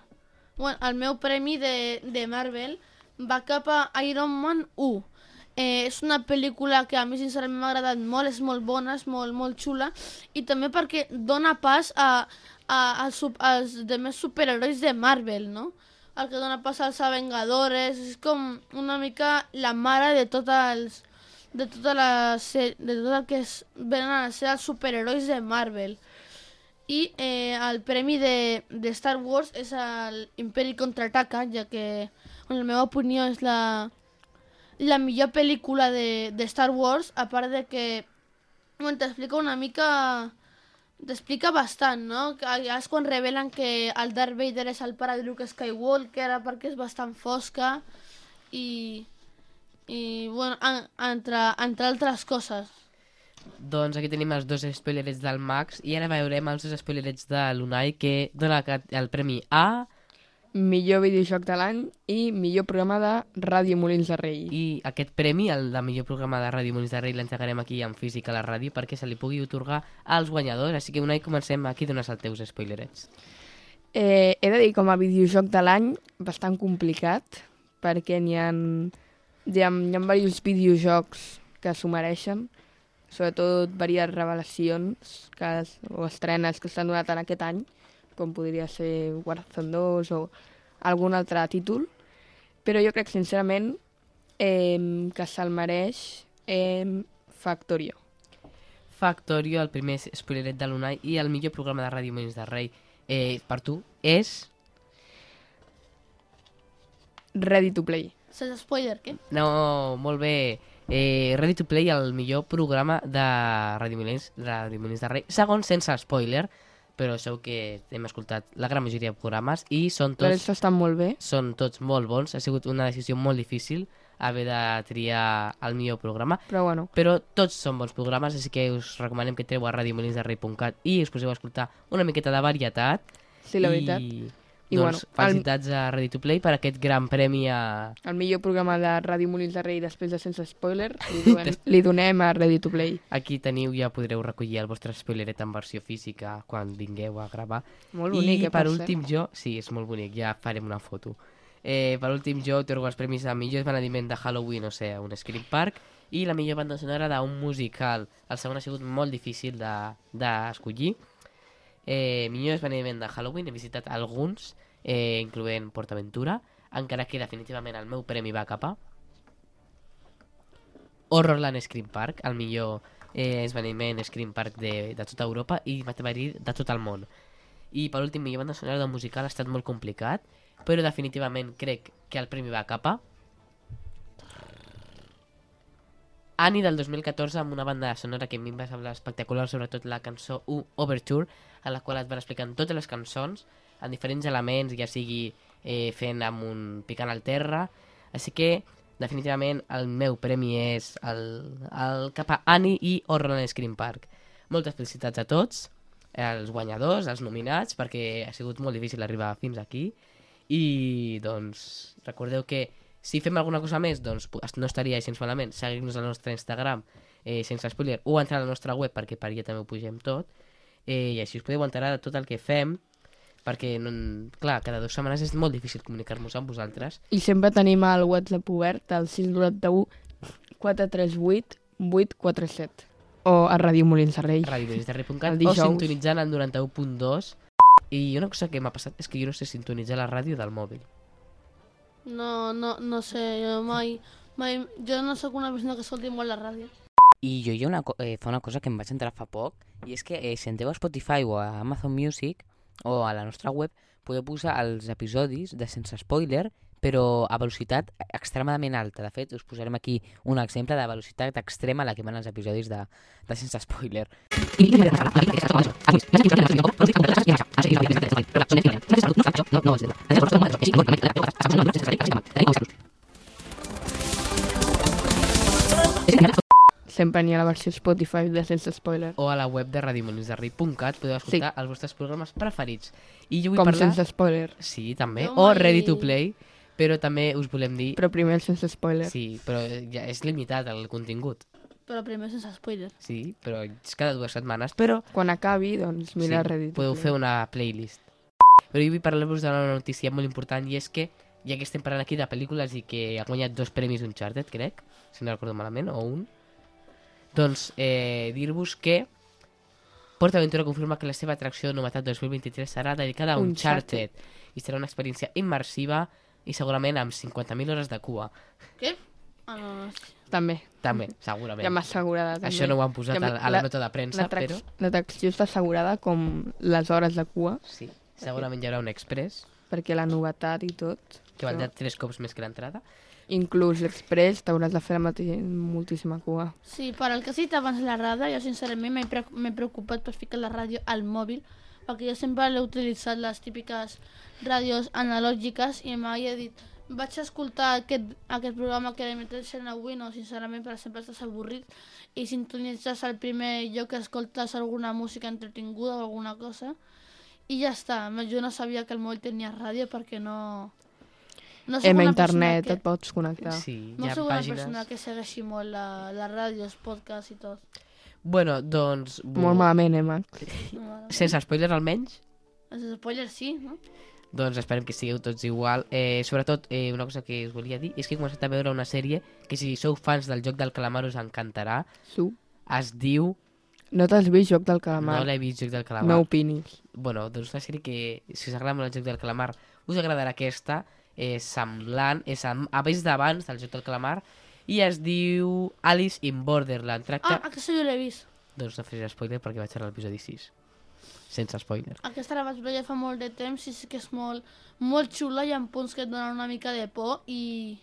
Bueno, el meu premi de, de Marvel va cap a Iron Man 1. Eh, és una pel·lícula que a mi sincerament m'ha agradat molt, és molt bona, és molt, molt xula, i també perquè dona pas a, a, als, als demés superherois de Marvel, no? El que dona pas als Avengadores, és com una mica la mare de tots els de tota la de tot el que es, venen a ser els superherois de Marvel. I eh, el premi de, de Star Wars és el Imperi Contraataca, ja que, en la meva opinió, és la, la millor pel·lícula de, de Star Wars, a part de que bueno, t'explica una mica... T'explica bastant, no? Que és quan revelen que el Darth Vader és el pare de Luke Skywalker, perquè és bastant fosca, i, i bueno, en, entre, entre altres coses. Doncs aquí tenim els dos spoilerets del Max i ara veurem els dos spoilerets de l'Unai que dona el premi a... Millor videojoc de l'any i millor programa de Ràdio Molins de Rei. I aquest premi, el de millor programa de Ràdio Molins de Rei, l'entregarem aquí en física a la ràdio perquè se li pugui otorgar als guanyadors. Així que Unai, comencem. Aquí dones els teus spoilerets. Eh, he de dir com a videojoc de l'any bastant complicat perquè n'hi ha, hi ha, hi ha diversos videojocs que s'ho mereixen sobretot diverses revelacions que o estrenes que s'han donat en aquest any com podria ser Warzone 2 o algun altre títol però jo crec sincerament eh, que se'l mereix eh, Factorio. Factorio, el primer spoileret de l'Unai i el millor programa de Ràdio Molins de Rei. Eh, per tu és... Ready to Play. Sense spoiler, què? No, molt bé. Eh, Ready to Play, el millor programa de Ràdio Molins, Ràdio Molins de Rei, segons sense spoiler, però segur que hem escoltat la gran majoria de programes i són però tots, això està molt bé són tots molt bons. Ha sigut una decisió molt difícil haver de triar el millor programa, però bueno però tots són bons programes, així que us recomanem que entreu a radiomolinsderrei.cat i us poseu a escoltar una miqueta de varietat. Sí, la I, veritat. I doncs, bueno, el- felicitats a Ready to Play per aquest gran premi a... el millor programa de Ràdio Molins de Rei després de Sense Spoiler li donem, li donem a Ready to Play Aquí teniu, ja podreu recollir el vostre spoileret en versió física quan vingueu a gravar. Molt bonic, I eh, per per últim jo... Sí, és molt bonic, ja farem una foto. Eh, per últim jo otorgo els premis a millor esvenediment de Halloween, o sigui, un Scream Park, i la millor banda sonora d'un musical. El segon ha sigut molt difícil d'escollir. De, eh, millor esvenediment de Halloween, he visitat alguns, eh, incloent PortAventura, encara que definitivament el meu premi va cap a Horrorland Scream Park, el millor eh, esveniment Scream Park de, de tota Europa i m'atreviria de tot el món. I per últim, millor banda sonora d'un musical ha estat molt complicat, però definitivament crec que el premi va cap a Annie del 2014 amb una banda sonora que a mi em va semblar espectacular, sobretot la cançó U Overture, a la qual et van explicant totes les cançons en diferents elements, ja sigui eh, fent amb un picant al terra. Així que, definitivament, el meu premi és el, el cap a Annie i Horrorland Scream Park. Moltes felicitats a tots, els guanyadors, els nominats, perquè ha sigut molt difícil arribar fins aquí. I, doncs, recordeu que si fem alguna cosa més, doncs no estaria gens malament. Seguir-nos al nostre Instagram, eh, sense spoiler, o entrar a la nostra web, perquè per allà també ho pugem tot. Eh, I així us podeu enterar de tot el que fem, perquè, no, clar, cada dues setmanes és molt difícil comunicar-nos amb vosaltres. i sempre tenim el WhatsApp obert al 691 438 847 o a Ràdio Molins de Rei radiomolins.cat El o dijous. sintonitzant el 91.2 i una cosa que m'ha passat és que jo no sé sintonitzar la ràdio del mòbil. No, no, no sé, jo mai, mai... Jo no sóc una persona que escolti molt la ràdio. I jo hi ha una, eh, fa una cosa que em vaig entrar fa poc, i és que eh, si entreu a Spotify o a Amazon Music o a la nostra web, podeu posar els episodis de sense spoiler, però a velocitat extremadament alta. De fet, us posarem aquí un exemple de velocitat extrema a la que van els episodis de, de sense spoiler. sempre n'hi ha la versió Spotify de Sense Spoiler O a la web de radiomolinsderrei.cat podeu escoltar Sí. els vostres programes preferits. I jo vull com parlar... Sense Spoiler Sí, també. Jo O Ready to Play, però també us volem dir... però primer Sense Spoiler Sí, però ja és limitat el contingut. Però primer sense spoiler. Sí, però és cada dues setmanes. Però Quan acabi, doncs mira sí, Reddit. podeu fer una playlist. Però jo vull parlar-vos d'una notícia molt important i és que, ja que estem parlant aquí de pel·lícules i que ha guanyat dos premis Uncharted, crec, si no recordo malament, o un, doncs eh, dir-vos que PortAventura confirma que la seva atracció de novetat 2023 serà dedicada a Uncharted. Uncharted i serà una experiència immersiva i segurament amb 50.000 hores de cua. Què? Ah, no, no. També. També, segurament. Ja m'ha assegurada, també. Això no ho han posat Ja a, la nota de premsa, però... L'atracció està assegurada com les hores de cua. Sí, segurament hi haurà un express Perquè la novetat i tot. que valdrà tres cops més que l'entrada. Inclús l'express t'hauràs de fer la moltíssima cua. Sí, per al que has dit abans la ràdio, jo sincerament m'he preocupat per ficar la ràdio al mòbil, perquè jo sempre l'he utilitzat les típiques ràdios analògiques i he dit vaig escoltar aquest, aquest programa que emetreixen avui, no, sincerament, per exemple, estàs avorrit i sintonitzes el primer lloc que escoltes alguna música entretinguda o alguna cosa i ja està. Jo no sabia que el mòbil tenia ràdio perquè no... No soc una internet, persona et pots connectar. Sí, no hi ha soc una pàgines... persona que segueixi molt la, la ràdio, els podcasts i tot. Bueno, doncs... Molt malament, eh, Max? Sense spoiler almenys, Els spoilers sí, no? doncs esperem que sigueu tots igual. Eh, sobretot, eh, una cosa que us volia dir és que he començat a veure una sèrie que si sou fans del joc del calamar us encantarà. Su. Es diu... No t'has vist Joc del Calamar? No l'he vist, Joc del Calamar. No opinis. Bueno, doncs una sèrie que, si us agrada molt el Joc del Calamar, us agradarà aquesta. És semblant, és amb avis d'abans del Joc del Calamar, i es diu Alice in Borderland. Tracta... Ah, aquesta jo l'he vist. Doncs no faré spoiler perquè vaig a l'episodi 6. Sense spoiler. Aquesta la vaig veure ja fa molt de temps i sí que és molt, molt xula, hi ha punts que et donen una mica de por i...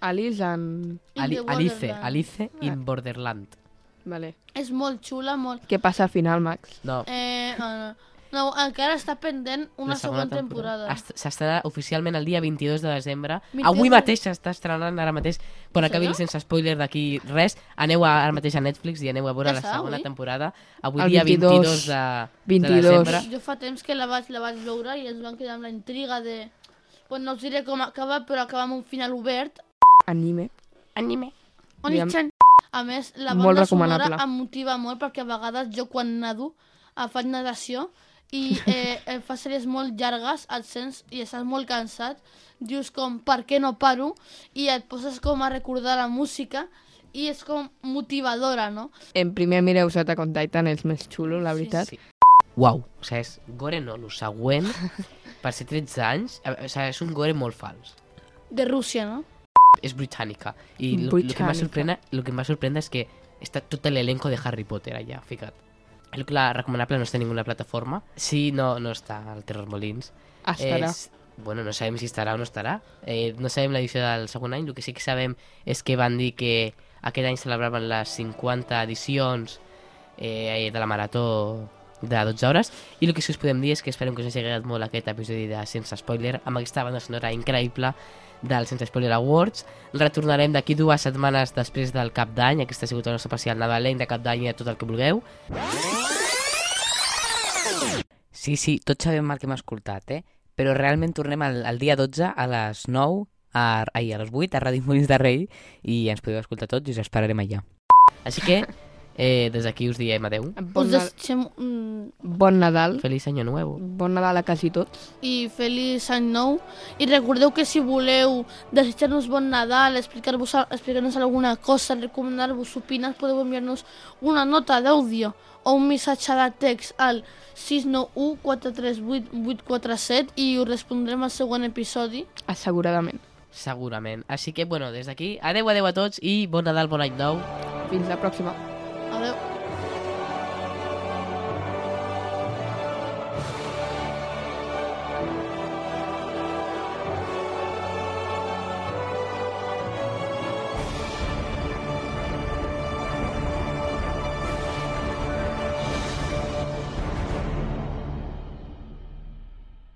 Alice en... Ali Alice. Alice in Borderland. Vale. És molt xula, molt... Què passa al final, Max? No, Eh, no, no, no, encara està pendent una la segona, temporada. Est- S'estarà oficialment el dia 22 de desembre. 22 Avui mateix s'està estrenant, ara mateix. Quan En acabi sense spoiler d'aquí res, aneu a, ara mateix a Netflix i aneu a veure Ja la segona avui? temporada. Avui El dia 22, 22 de, 22. de desembre. Jo fa temps que la vaig, la vaig veure i ens van quedar amb la intriga de... Bueno, no us diré com acaba, però acaba amb un final obert. Anime. Anime. Oni-chan. A més, la Molt banda sonora recomanable. em motiva molt perquè a vegades jo quan nado eh, faig natació i eh, eh, fa sèries molt llargues, et sents i estàs molt cansat, dius com per què no paro i et poses com a recordar la música i és com motivadora, no? En primer mireu Attack on Titan, és més xulo, la veritat. Sí. Uau, o sigui, és gore no, el següent, per ser 13 anys, eh, o sigui, és un gore molt fals. De Rússia, no? És britànica. I el que em va sorprendre és que està tot l'elenco de Harry Potter allà, ficat. Pel·lícula recomanable, no està en ninguna plataforma. Sí, no, no està al Terror Molins. Estarà. És, bueno, no sabem si estarà o no estarà. Eh, no sabem l'edició del segon any. El que sí que sabem és que van dir que aquest any celebraven les 50 edicions eh, de la marató de 12 hores i el que sí que us podem dir és que esperem que us hagi agradat molt aquest episodi de Sense Spoiler amb aquesta banda sonora increïble del Sense Spoiler Awards. Retornarem d'aquí dues setmanes després del cap d'any. Aquesta ha sigut el nostre especial nadalenc de cap d'any i de tot el que vulgueu. Sí, sí, tots sabem el que hem escoltat, eh? Però realment tornem al, al dia 12 a les 9, a, ai, a les 8, a Ràdio Molins de Rei, i ens podeu escoltar tots i us esperarem allà. Així que, eh, des d'aquí us diem adeu. Bon, Us deixem un... bon Nadal. Feliç Año Nuevo. Bon Nadal a quasi tots. i feliç any nou i recordeu que si voleu desitjar-nos bon Nadal, explicar-vos explicar-nos alguna cosa, recomanar-vos opinar, podeu enviar-nos una nota d'àudio o un missatge de text al 691 438 847 i us respondrem al següent episodi. Asseguradament. Segurament. Així que, bueno, des d'aquí, adeu, adeu a tots i bon Nadal, bon any nou. Fins la pròxima.